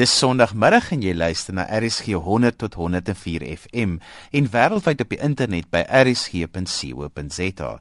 Dis Sondagmiddag en jy luister na RSG 100 tot 104 FM en wêreldwyd op die internet by rsg.co.za.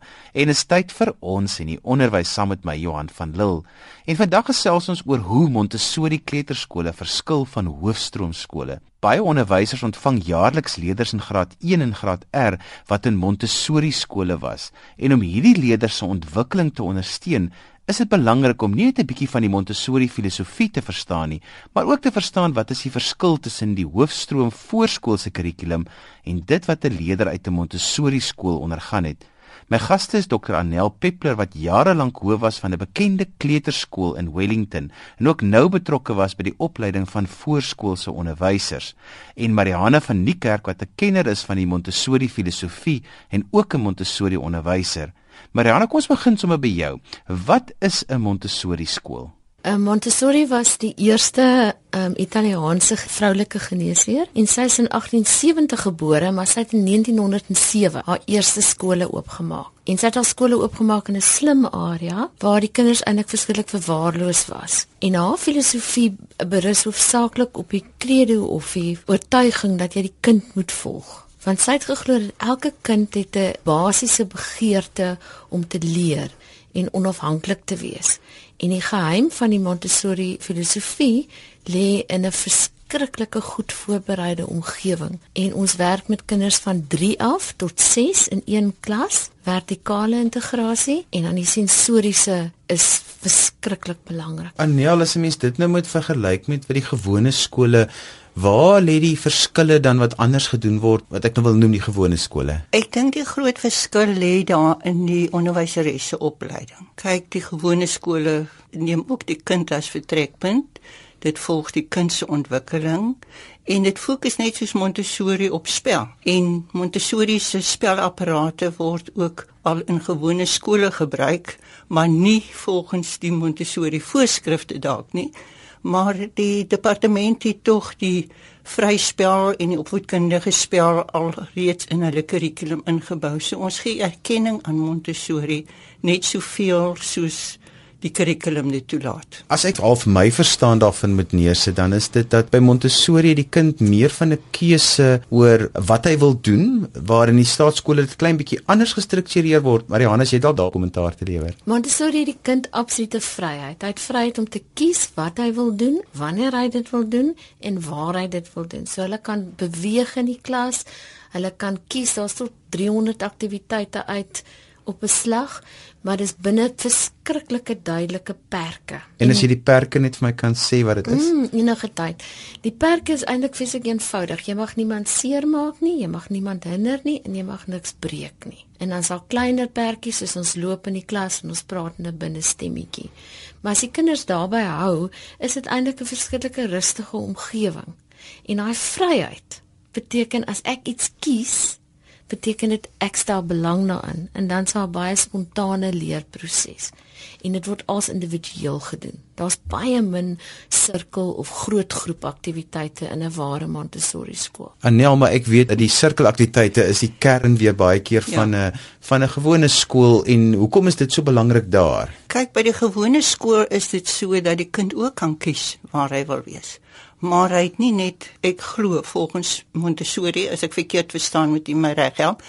En is tyd vir ons en die onderwys saam met my Johan van Lille. En vandag gesels ons oor hoe Montessori kleuterskole verskil van hoofstroomskole. Baie onderwysers ontvang jaarliks leerders in graad 1 en graad R wat in Montessori skole was. En om hierdie leerders se ontwikkeling te ondersteun, is dit belangrik om nie net 'n bietjie van die Montessori filosofie te verstaan nie, maar ook te verstaan wat is die verskil tussen die hoofstroom voorskoolse kurrikulum en dit wat 'n leerder uit 'n Montessori skool ondergaan het. My gaste is Dr. Anel Peppler wat jare lank hoof was van 'n bekende kleuterskool in Wellington en ook nou betrokke was by die opleiding van voorskoolse onderwysers, en Marianne van Niekerk wat 'n kenner is van die Montessori filosofie en ook 'n Montessori onderwyser. Mariana, kom ons begin sommer by jou. Wat is 'n Montessori skool? 'n Montessori was die eerste um, Italiaanse vroulike geneesheer en sy is in 1870 gebore, maar sy het in 1907 haar eerste skole oopgemaak. En sy het haar skole oopgemaak in 'n slim area waar die kinders eintlik verskriklik verwaarloos was. En haar filosofie berus hoofsaaklik op die credo of die oortuiging dat jy die kind moet volg want sy het geglo dat elke kind het 'n basiese begeerte om te leer en onafhanklik te wees. En die geheim van die Montessori filosofie lê in 'n verskriklike goed voorbereide omgewing. En ons werk met kinders van 3 af tot 6 in een klas, vertikale integrasie en dan die sensoriese is verskriklik belangrik. Anel, as 'n mens dit nou moet vergelyk met wat die gewone skole Waar lê die verskille dan wat anders gedoen word wat ek nou wil noem die gewone skole? Ek dink die groot verskil lê daar in die onderwyseresse opleiding. Kyk, die gewone skole neem ook die kind as vertrekpunt. Dit volg die kind se ontwikkeling en dit fokus net soos Montessori op spel. En Montessori se spelapparate word ook al in gewone skole gebruik, maar nie volgens die Montessori voorskrifte dalk nie maar die departement het tog die vryspel en die opvoedkundige spel al reeds in hulle kurrikulum ingebou. So ons gee erkenning aan Montessori net soveel soos die kurrikulum dit toelaat. As ek al vir my verstaan daarvan moet neersit, dan is dit dat by Montessori die kind meer van 'n keuse oor wat hy wil doen, waar in die staatskole dit klein bietjie anders gestruktureer word. Maar Johannes, jy het al daar kommentaar te lewer. Montessori het die kind absolute vryheid. Hy het vryheid om te kies wat hy wil doen, wanneer hy dit wil doen en waar hy dit wil doen. So hulle kan beweeg in die klas. Hulle kan kies daar's tot 300 aktiwiteite uit op 'n slag maar dis binne verskriklike duidelike perke. En as jy die perke net vir my kan sê wat dit is? Mm, enige tyd. Die perke is eintlik fisiek eenvoudig. Jy mag niemand seermaak nie, jy mag niemand hinder nie en jy mag niks breek nie. En dan sal kleiner perkies soos ons loop in die klas en ons praat in 'n binne stemmetjie. Maar as die kinders daarbey hou, is dit eintlik 'n verskillike rustige omgewing. En daai vryheid beteken as ek iets kies, beteken dit ek stel belang daarin en dan sal 'n baie spontane leerproses en dit word als individueel gedoen. Daar's baie min sirkel of groot groep aktiwiteite in 'n ware Montessori skool. Anel, maar ek weet dat die sirkelaktiwiteite is die kern weer baie keer ja. van 'n van 'n gewone skool en hoekom is dit so belangrik daar? Kyk, by die gewone skool is dit so dat die kind ook kan kies waar hy wil wees maar hy het nie net ek glo volgens Montessori as ek verkeerd verstaan moet jy my reg help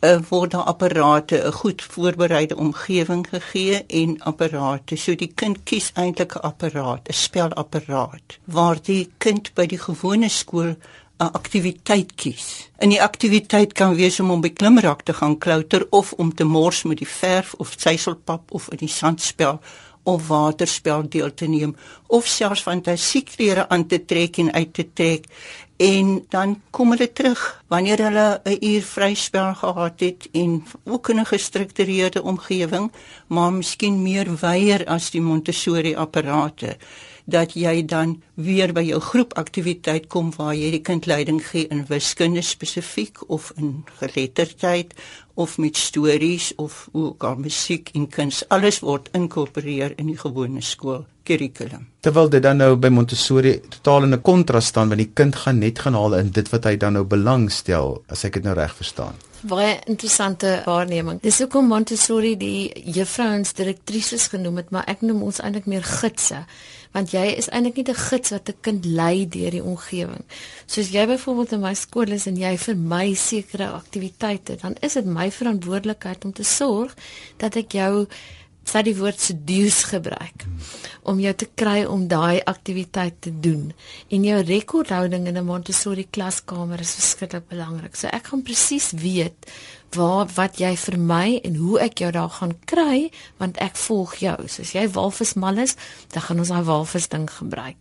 uh, word daar apparate 'n goed voorbereide omgewing gegee en apparate so die kind kies eintlik 'n apparaat 'n spelapparaat waar die kind by die gewone skool 'n aktiwiteit kies. In die aktiwiteit kan wees om om by klimrak te gaan klouter of om te mors met die verf of seiselpap of in die sandspel of waterspel deel te neem of selfs fantasieklere aan te trek en uit te trek. En dan kom hulle terug wanneer hulle 'n uur vryspel gehad het en ook in 'n gestruktureerde omgewing maar miskien meer weier as die Montessori apparate dat jy dan weer by jou groepaktiwiteit kom waar jy die kind leiding gee in wiskunde spesifiek of in geletterdheid of met stories of ook al musiek en kuns alles word inkorporeer in die gewone skool kurrikulum. Terwyl dit dan nou by Montessori totaal in 'n kontras staan want die kind gaan net gaan haal in dit wat hy dan nou belangstel as ek dit nou reg verstaan. Baie interessante waarneming. Dis hoekom Montessori die juffrouens direktrises genoem het, maar ek noem ons eintlik meer gidse want jy is eintlik nie 'n gids wat 'n kind lei deur die omgewing. Soos jy byvoorbeeld in my skool is en jy vir my sekere aktiwiteite, dan is dit my verantwoordelikheid om te sorg dat ek jou sy die woord seduce gebruik om jou te kry om daai aktiwiteit te doen. En jou rekordhouding in 'n Montessori klaskamer is verskriklik belangrik. So ek gaan presies weet waar wat jy vir my en hoe ek jou daar gaan kry want ek volg jou. So as jy walvis mal is, dan gaan ons daai walvis ding gebruik.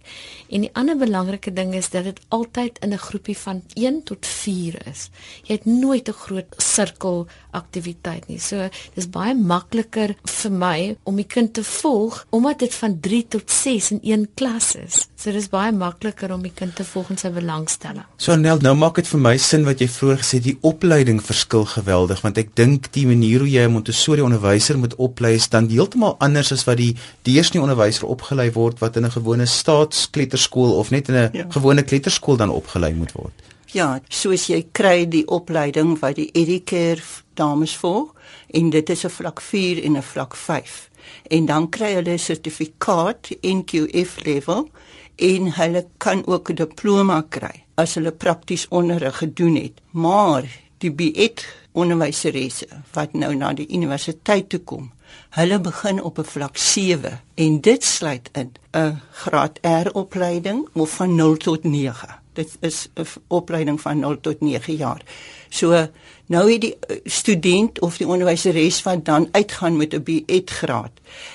En die ander belangrike ding is dat dit altyd in 'n groepie van 1 tot 4 is. Jy het nooit 'n groot sirkel aktiwiteit nie. So dis baie makliker vir my om die kind te volg omdat dit van 3 tot 6 in een klas is. So dis baie makliker om die kind te volg in sy belangstelling. So Nel, nou maak dit vir my sin wat jy vroeër gesê het, die opleiding verskil geweldig geweldig want ek dink die manier hoe jy 'n Montessori onderwyser moet oplei is dan heeltemal anders as wat die deursnee onderwyser opgelei word wat in 'n gewone staatskleuterskool of net in 'n ja. gewone kleuterskool dan opgelei moet word. Ja, soos jy kry die opleiding wat die Educare dames volg en dit is 'n vlak 4 en 'n vlak 5. En dan kry hulle 'n sertifikaat NQF level en hulle kan ook 'n diploma kry as hulle prakties onderrig gedoen het. Maar die BEd onderwyseresse wat nou na die universiteit toe kom. Hulle begin op 'n vlak 7 en dit sluit in 'n graad R opleiding of van 0 tot 9. Dit is 'n opleiding van 0 tot 9 jaar. So nou het die eh, student of die onderwyseres wat dan uitgaan met 'n BEd graad,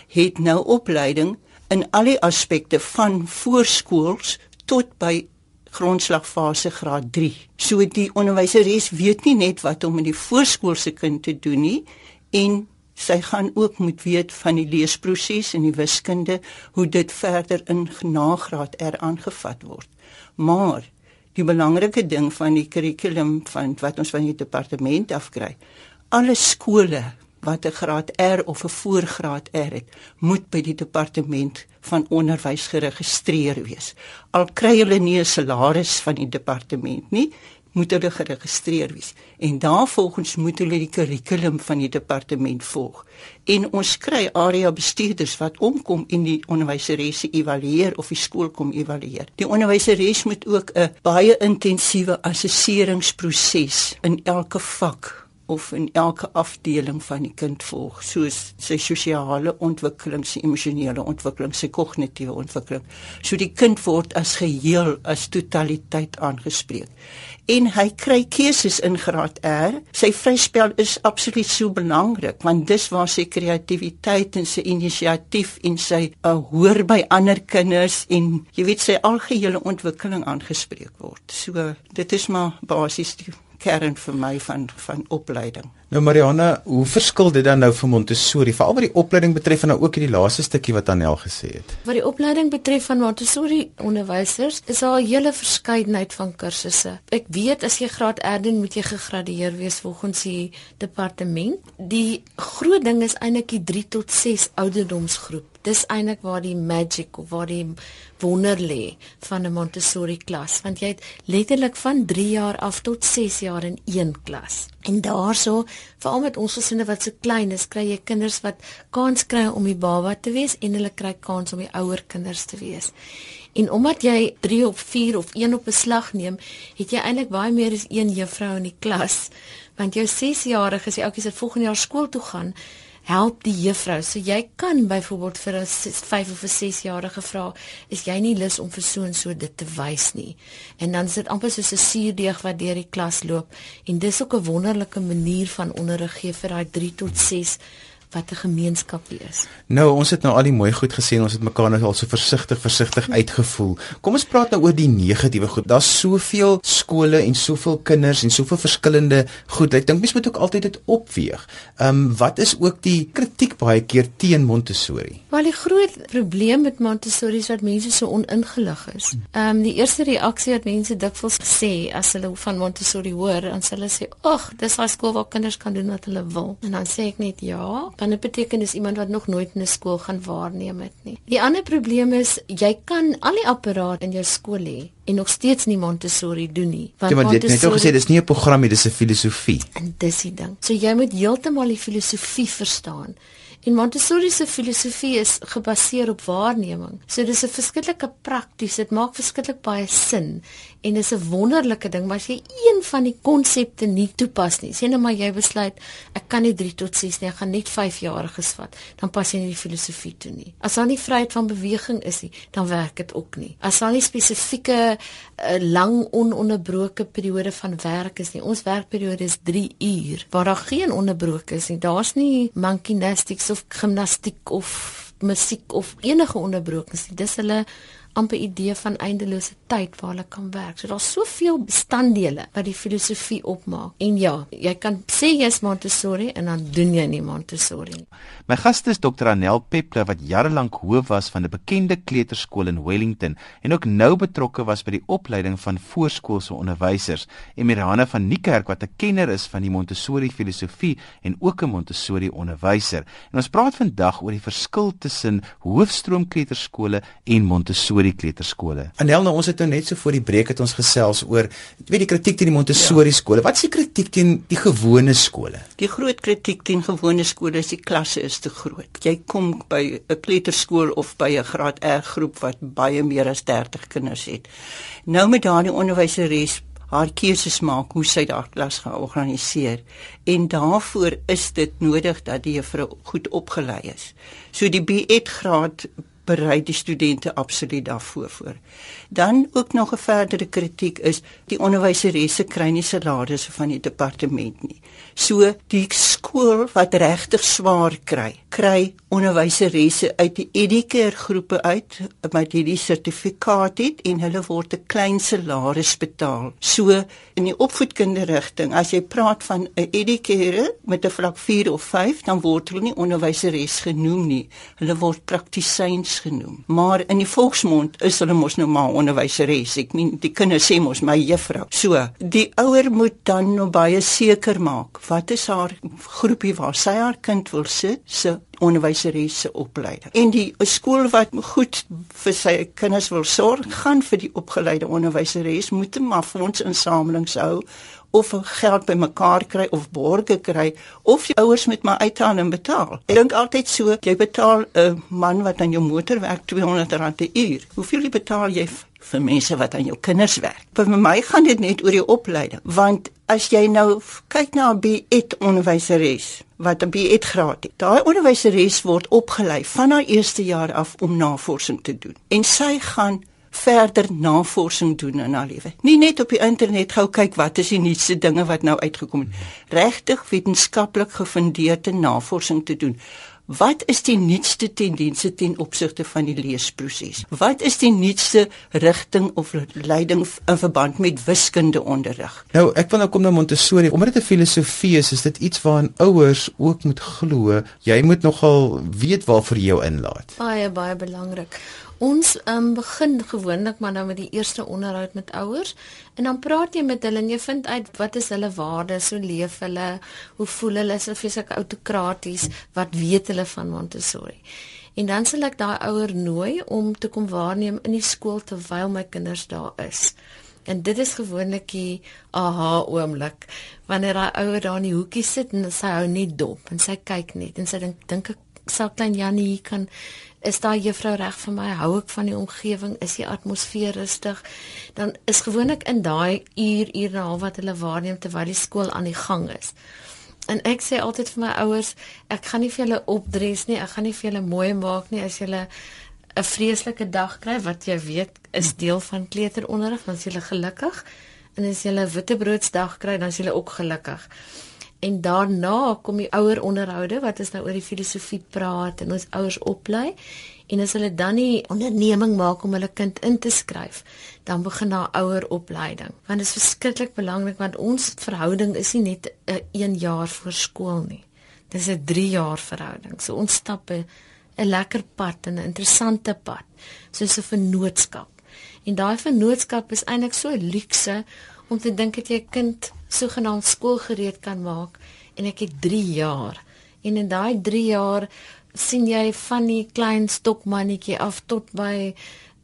het nou opleiding in al die aspekte van voorskools tot by grondslagfase graad 3. So die onderwyseres weet nie net wat om met die voorskoolse kind te doen nie en sy gaan ook moet weet van die leesproses en die wiskunde hoe dit verder in nagraad er aangevat word. Maar die belangrike ding van die kurrikulum van wat ons van die departement afkry, alle skole wat 'n graad R of 'n voorgraad R het, moet by die departement van onderwys geregistreer wees. Al kry hulle nie 'n salaris van die departement nie, moet hulle geregistreer wees. En daarvolgens moet hulle die kurrikulum van die departement volg. En ons kry area bestuurders wat omkom en die onderwyseresse evalueer of die skool kom evalueer. Die onderwyseres moet ook 'n baie intensiewe assesseringsproses in elke vak of in elke afdeling van die kind volg soos sy sosiale ontwikkeling, sy emosionele ontwikkeling, sy kognitiewe ontwikkeling. So die kind word as geheel, as totaliteit aangespreek. En hy kry keuses in graad R. Sy vryspel is absoluut so belangrik want dis waar sy kreatiwiteit en sy inisiatief en sy uh, hoor by ander kinders en jy weet sy algehele ontwikkeling aangespreek word. So dit is maar basies die kern vir my van van opleiding. Nou Mariana, hoe verskil dit dan nou vir Montessori? Veral wat die opleiding betref en nou ook hierdie laaste stukkie wat Anel gesê het. Wat die opleiding betref van Montessori onderwysers, is daar 'n hele verskeidenheid van kursusse. Ek weet as jy graad R doen, moet jy gegradueer wees volgens die departement. Die groot ding is eintlik die 3 tot 6 ouderdomsgroep dis eintlik waar die magic of waar die wonder lê van 'n Montessori klas want jy het letterlik van 3 jaar af tot 6 jaar in een klas. En daaroor, veral met ons gesinne wat so klein is, kry jy kinders wat kans kry om die baba te wees en hulle kry kans om die ouer kinders te wees. En omdat jy 3 of 4 of 1 op 'n slag neem, het jy eintlik baie meer as een juffrou in die klas. Want jou 6-jarige, as die ouetjies het volgende jaar skool toe gaan, help die juffrou. So jy kan byvoorbeeld vir 'n 5 of 'n 6 jarige vra, is jy nie lus om vir so en so dit te wys nie. En dan sit amper soos 'n suurdeeg wat deur die klas loop en dis ook 'n wonderlike manier van onderrig gee vir daai 3 tot 6 wat 'n gemeenskap is. Nou, ons het nou al die mooi goed gesê en ons het mekaar nou al so versigtig versigtig uitgevoel. Kom ons praat nou oor die negatiewe goed. Daar's soveel skole en soveel kinders en soveel verskillende goed. Ek dink mens moet ook altyd dit opweeg. Ehm um, wat is ook die kritiek baie keer teen Montessori? Wel die groot probleem met Montessori is dat mense so oningelig is. Ehm um, die eerste reaksie wat mense dikwels sê as hulle van Montessori hoor, dan sê hulle sê, "Ag, dis 'n skool waar kinders kan doen wat hulle wil." En dan sê ek net, "Ja, Want dit beteken dis iemand wat nog nooit in 'n skool gaan waarneem het nie. Die ander probleem is jy kan al die apparaat in jou skool hê en nog steeds nie Montessori doen nie. Want ja, jy het net gesê dis nie 'n program nie, dis 'n filosofie. En dis die ding. So jy moet heeltemal die filosofie verstaan. En Montessori se filosofie is gebaseer op waarneming. So dis 'n verskillike prakties. Dit maak verskriklik baie sin en dis 'n wonderlike ding, maar as jy een van die konsepte nie toepas nie, sê net maar jy besluit ek kan nie 3 tot 6 nie, ek gaan net 5 jaar gesvat, dan pas jy nie die filosofie toe nie. As daar nie vryheid van beweging is nie, dan werk dit ook nie. As daar nie spesifieke uh, lang ononderbroke periode van werk is nie. Ons werkperiode is 3 uur waar daar geen onderbroke is nie. Daar's nie monkey gymnastics of gimnastiek of musiek of enige onderbrokings nie. Dis hulle amper idee van eindelose tyd waar hulle kan werk. So daar's soveel bestanddele wat die filosofie opmaak. En ja, jy kan sê jy's Montessori en dan doen jy nie Montessori nie. My gas is Dr. Anel Peppler wat jare lank hoof was van 'n bekende kleuterskool in Wellington en ook nou betrokke was by die opleiding van voorskoolse onderwysers. En Mirana van Niekerk wat 'n kenner is van die Montessori filosofie en ook 'n Montessori onderwyser. En ons praat vandag oor die verskil tussen hoofstroom kleuterskole en Montessori Montessori kleuterskole. Anel, nou ons het nou net so voor die breek het ons gesels oor weet die kritiek teen die Montessori ja. skole. Wat is die kritiek teen die gewone skole? Die groot kritiek teen gewone skole is die klasse is te groot. Jy kom by 'n kleuterskool of by 'n graad R groep wat baie meer as 30 kinders het. Nou met daardie onderwyseres haar keuses maak hoe sy daardie klas gaan organiseer en daarvoor is dit nodig dat die juffrou goed opgelei is. So die B.Ed graad berei die studente absoluut daarvoor voor. Dan ook nog 'n verdere kritiek is die onderwyseresse kry nie salarisse van die departement nie. So die skool wat regtig swaar kry, kry onderwyseresse uit die Educare groepe uit met hierdie sertifikaat het en hulle word 'n klein salaris betaal. So in die opvoedkundige rigting, as jy praat van 'n Educare met 'n vlak 4 of 5, dan word hulle nie onderwyseres genoem nie. Hulle word praktisyns genoem. Maar in die volksmond is hulle mos nou maar onderwyseres. Ek meen die kinders sê mos my juffrou. So, die ouer moet dan nou baie seker maak wat is haar groepie waar sy haar kind wil sit se onderwyseres se opleiding. En die skool wat goed vir sy kinders wil sorg, gaan vir die opgeleide onderwyseres moet 'n maar fondsinsamelings hou of geld bymekaar kry of borge kry of die ouers met my uithaal en betaal. Ek dink altyd so, jy betaal 'n man wat aan jou motor werk R200 'n uur. Hoeveel betaal jy vir mense wat aan jou kinders werk? Vir my gaan dit net oor die opleiding, want as jy nou kyk na 'n B.Ed onderwyseres wat 'n B.Ed graad het. Daai onderwyseres word opgelei van haar eerste jaar af om navorsing te doen. En sy gaan verder navorsing doen in haar lewe. Nie net op die internet gou kyk wat is die nuutste dinge wat nou uitgekom het. Regtig wetenskaplik gefundeerde navorsing te doen. Wat is die nuutste tendense ten opsigte van die leesproses? Wat is die nuutste rigting of leiding in verband met wiskunde onderrig? Nou, ek wil nou kom na Montessori. Omdat dit 'n filosofie is, is dit iets waaraan ouers ook moet glo. Jy moet nogal weet waarvoor jy jou inlaat. Baie baie belangrik. Ons um, begin gewoonlik maar nou met die eerste onderhoud met ouers en dan praat jy met hulle en jy vind uit wat is hulle waardes, hoe leef hulle, hoe voel hulle, is hulle fisiek autokraties, wat weet hulle van Montessori. En dan sal ek daai ouer nooi om te kom waarneem in die skool terwyl my kinders daar is. En dit is gewoonlik die aha oomblik wanneer daai ouer daar in die hoekie sit en sy hou net dop en sy kyk net en sy dink dink ek sal klein Jannie hier kan is daai juffrou reg vir my hou ek van die omgewing is die atmosfeer rustig dan is gewoonlik in daai uur uur en 'n half wat hulle waarneem terwyl die skool aan die gang is en ek sê altyd vir my ouers ek gaan nie vir julle opdres nie ek gaan nie vir julle mooi maak nie as julle 'n vreeslike dag kry wat jy weet is deel van kleuteronderrig dan is julle gelukkig. En as julle wittebroodsdag kry dan is julle ook gelukkig. En daarna kom die ouer onderhoude wat ons nou oor die filosofie praat en ons ouers oplei en as hulle dan die onderneming maak om hulle kind in te skryf dan begin daar ouer opleiding. Want dit is verskriklik belangrik want ons verhouding is nie net 'n 1 jaar voor skool nie. Dis 'n 3 jaar verhouding. So ons stap 'n lekker pad en 'n interessante pad soos 'n vennootskap. En daai vennootskap is eintlik so luukse om te dink dat jy 'n kind sogenaamd skoolgereed kan maak en ek het 3 jaar. En in daai 3 jaar sien jy van die klein stokmannetjie af tot by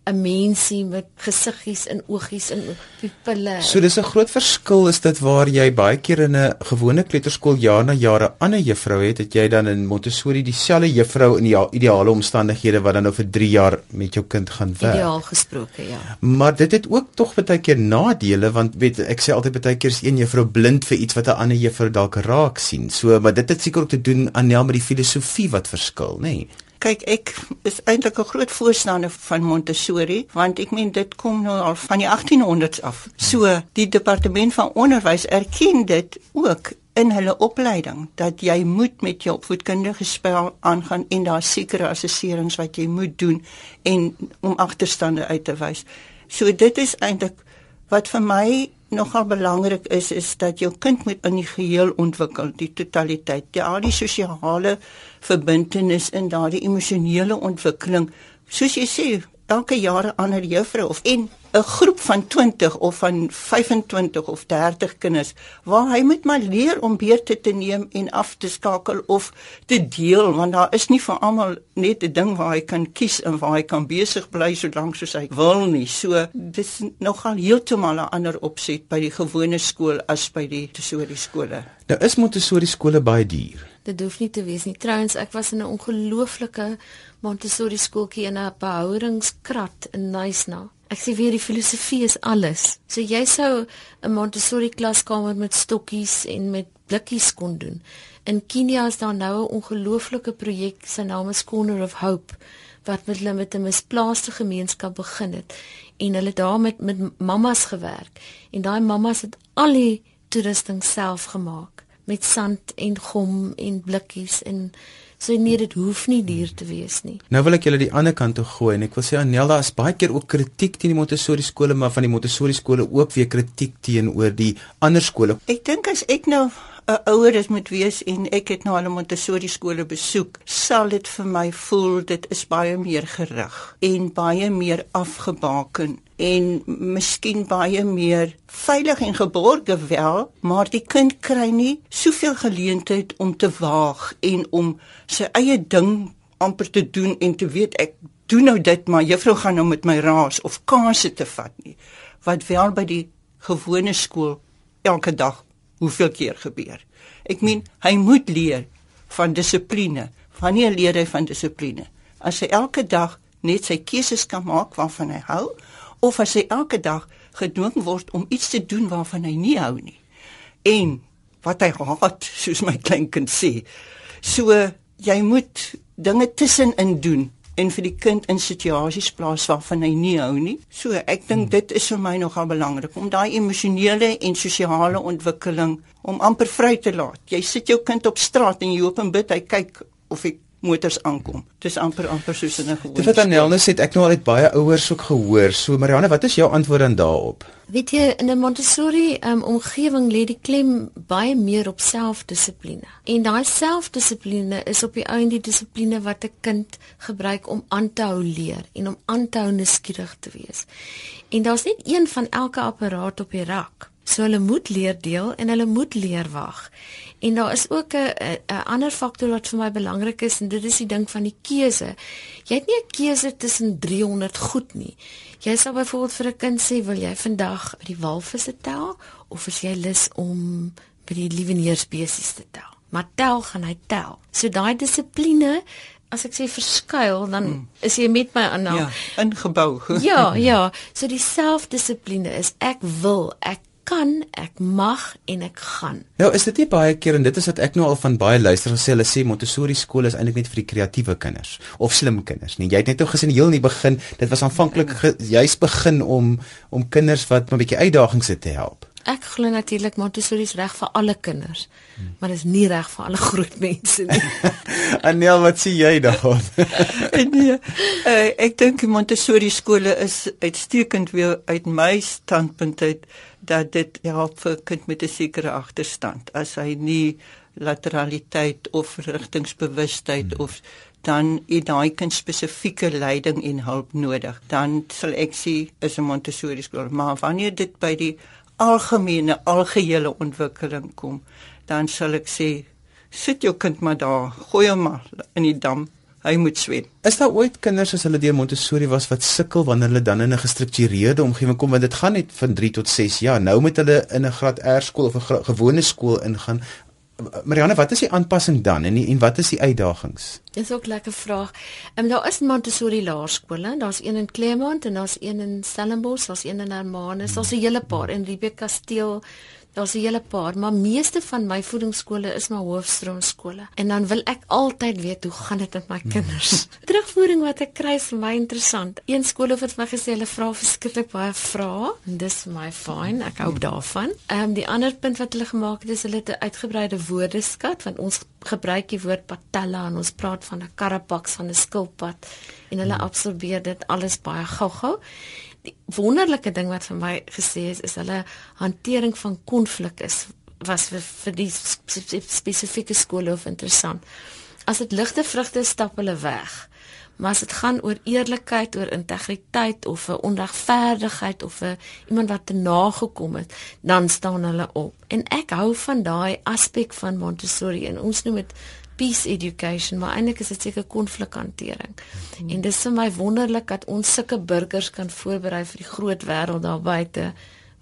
'n mensie met gesiggies en oogies en pupille. So dis 'n groot verskil is dit waar jy baie keer in 'n gewone kleuterskool jaar na jare ander juffrou het, het jy dan in Montessori dieselfde juffrou in die ideale omstandighede wat dan nou vir 3 jaar met jou kind gaan werk. Ideaal gesproke, ja. Maar dit het ook tog baie keer nadele want weet ek sê altyd baie keer is een juffrou blind vir iets wat 'n ander juffrou dalk raak sien. So maar dit het seker ook te doen aan nel met die filosofie wat verskil, nê? Nee. Kyk, ek is eintlik 'n groot voorstander van Montessori, want ek meen dit kom nou al van die 1800s af. So, die departement van onderwys erken dit ook in hulle opleiding dat jy moet met jou opvoedkundige spel aangaan en daar sekere assesserings wat jy moet doen en om agterstande uit te wys. So dit is eintlik wat vir my nogal belangrik is is dat jou kind moet in die geheel ontwikkel, die totaliteit, die al die sosiale verbintenis en daardie emosionele ontwikkeling. Soos jy sê, elke jaar 'n ander juffrou of en 'n groep van 20 of van 25 of 30 kinders waar hy moet maar leer om beurte te neem en af te skakel of te deel want daar is nie vir almal net 'n ding waar hy kan kies en waar hy kan besig bly solank soos hy wil nie. So dis nogal heeltemal 'n ander opset by die gewone skool as by die Montessori skole. Nou is Montessori skole baie duur. Dit hoef nie te wees nie. Trouwens, ek was in 'n ongelooflike Montessori skooltjie in 'n behoudingskrat in Nysna. Ek sê weer die filosofie is alles. So jy sou 'n Montessori klaskamer met stokkies en met blikkies kon doen. In Kenia is daar nou 'n ongelooflike projek, sy naam is Corner of Hope wat met hulle met 'n misplaaste gemeenskap begin het en hulle daar met met mammas gewerk en daai mammas het al die toerusting self gemaak met sand en gom en blikkies en So nee, dit hoef nie duur te wees nie. Nou wil ek julle die ander kant toe gooi en ek wil sê Anelda is baie keer ook kritiek teen die Montessori skole, maar van die Montessori skole ook weer kritiek teenoor die ander skole. Ek dink as ek nou 'n ouer is moet wees en ek het nou al 'n Montessori skole besoek, sal dit vir my voel dit is baie meer gerig en baie meer afgebaken en miskien baie meer veilig en geborge wel, maar die kind kry nie soveel geleentheid om te waag en om sy eie ding amper te doen en te weet ek doen nou dit maar juffrou gaan nou met my raas of kanse te vat nie. Wat wel by die gewone skool elke dag hoeveel keer gebeur. Ek meen hy moet leer van dissipline. Wanneer leer hy van dissipline? As hy elke dag net sy keuses kan maak waarvan hy hou of as hy elke dag gedwing word om iets te doen waarvan hy nie hou nie. En wat hy haat, soos my kleinkind sê. So jy moet dinge tussenin doen en vir die kind in situasies plaas waarvan hy nie hou nie. So ek dink hmm. dit is vir my nogal belangrik om daai emosionele en sosiale ontwikkeling om amper vry te laat. Jy sit jou kind op straat en jy hoop en bid hy kyk of hy motors aankom. Dis amper amper soos in 'n gewone. Dit wat Annelne sê, ek nou al het baie ouers ook gehoor. So Marianne, wat is jou antwoord dan daarop? Weet jy, in 'n Montessori um, omgewing lê die klem baie meer op selfdissipline. En daai selfdissipline is op die einde die dissipline wat 'n kind gebruik om aan te hou leer en om aan te hou nuuskierig te wees. En daar's net een van elke apparaat op die rak. So hulle moet leer deel en hulle moet leer wag. En daar is ook 'n 'n ander faktor wat vir my belangrik is en dit is die ding van die keuse. Jy het nie 'n keuse tussen 300 goed nie. Jy sal byvoorbeeld vir 'n kind sê, "Wil jy vandag by die walvisse tel of is jy lus om by die lieweneersspesies te tel?" Maar tel gaan hy tel. So daai dissipline As ek sê verskuil dan hmm. is jy met my aan nou. Ja, ingebou. ja, ja. So die selfdissipline is ek wil, ek kan, ek mag en ek gaan. Nou is dit nie baie keer en dit is wat ek nou al van baie luisteraars sê, hulle sê Montessori skool is eintlik net vir die kreatiewe kinders of slim kinders. Nee, jy het net nou gesien heel in die begin, dit was aanvanklik juist begin om om kinders wat 'n bietjie uitdagings het te help. Ek glo natuurlik Montessori is reg vir alle kinders, hmm. maar dit is nie reg vir alle groot mense nie. Anel, wat sê jy daaroor? nee, uh, ek dink Montessori skole is uitstekend weer uit my standpunt uit dat dit help vir 'n kind met 'n sekere agterstand as hy nie lateraliteit of rigtingsbewustheid hmm. of dan het daai kind spesifieke leiding en hulp nodig dan sal ek sê is 'n Montessori skool maar wanneer dit by die algemene algehele ontwikkeling kom dan sal ek sê sit jou kind maar daar, gooi hom maar in die dam. Hy moet swem. Is daar ooit kinders as hulle deur Montessori was wat sukkel wanneer hulle dan in 'n gestruktureerde omgewing kom want dit gaan net van 3 tot 6 jaar. Nou moet hulle in 'n graad R skool of 'n gewone skool ingaan. Marianne, wat is die aanpassing dan en die, en wat is die uitdagings? Dis ook 'n lekker vraag. Ehm um, daar is Montessori laerskole, daar's een in Claremont en daar's een in Stellenbosch, daar's een in Hermanus, daar's 'n hele paar in Riebeeck Kasteel. Daar's 'n hele paar, maar meeste van my voedingsskole is maar hoofstroomskole. En dan wil ek altyd weet hoe gaan dit met my kinders? Terugvoering wat ek kry is vir my interessant. Een skool het vir my gesê hulle vra verskriklik baie vrae en dis my fyn. Ek hou daarvan. Ehm um, die ander punt wat hulle gemaak het is hulle het 'n uitgebreide woordeskat want ons gebruik die woord patella en ons praat van 'n karapaks van 'n skilpad en hulle absorbeer dit alles baie gou-gou die wonderlike ding wat vir my gesê is is hulle hantering van konflik is was vir, vir die spesifieke skole of interessant. As dit ligte vrugte stap hulle weg. Maar as dit gaan oor eerlikheid, oor integriteit of 'n onregverdigheid of 'n iemand wat te nagekom het, dan staan hulle op. En ek hou van daai aspek van Montessori en ons noem dit peace education, maar eintlik is dit seker konflikhantering. Hmm. En dis vir my wonderlik dat ons sulke burgers kan voorberei vir die groot wêreld daar buite,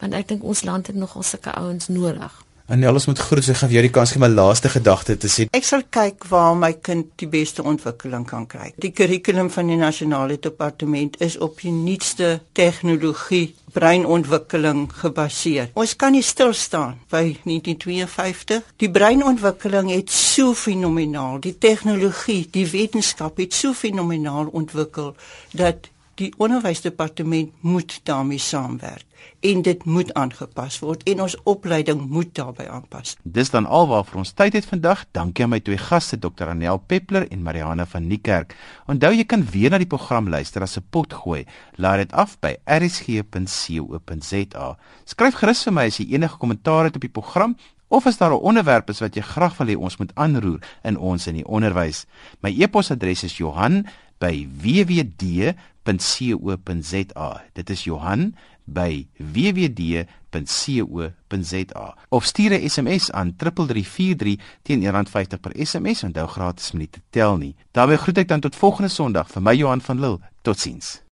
want ek dink ons land het nogal sulke ouens nodig. En alles moet groet, so gaan vir jou die kans gee my laaste gedagte te sê. Ek sal kyk waar my kind die beste ontwikkeling kan kry. Die kurrikulum van die nasionale departement is op die nuutste tegnologie breinontwikkeling gebaseer. Ons kan nie stil staan by 1952. Die breinontwikkeling het so fenomenaal, die tegnologie, die wetenskap het so fenomenaal ontwikkel dat die onderwysdepartement moet daarmee saamwerk en dit moet aangepas word en ons opleiding moet daarbey aanpas. Dis dan alwaar vir ons tyd het vandag. Dankie aan my twee gaste Dr. Anel Peppler en Marianne van Niekerk. Onthou jy kan weer na die program luister as 'n pot gooi. Laai dit af by rsg.co.za. Skryf gerus vir my as jy enige kommentaar het op die program of as daar 'n onderwerp is wat jy graag wil hê ons moet aanroer in ons in die onderwys. My e-posadres is Johan@wwd.co.za. Dit is Johan by wwd.co.za of stuur 'n SMS aan 3343 teen R1.50 per SMS onthou gratis minute tel nie. daarmee groet ek dan tot volgende Sondag vir my Johan van Lille. Totsiens.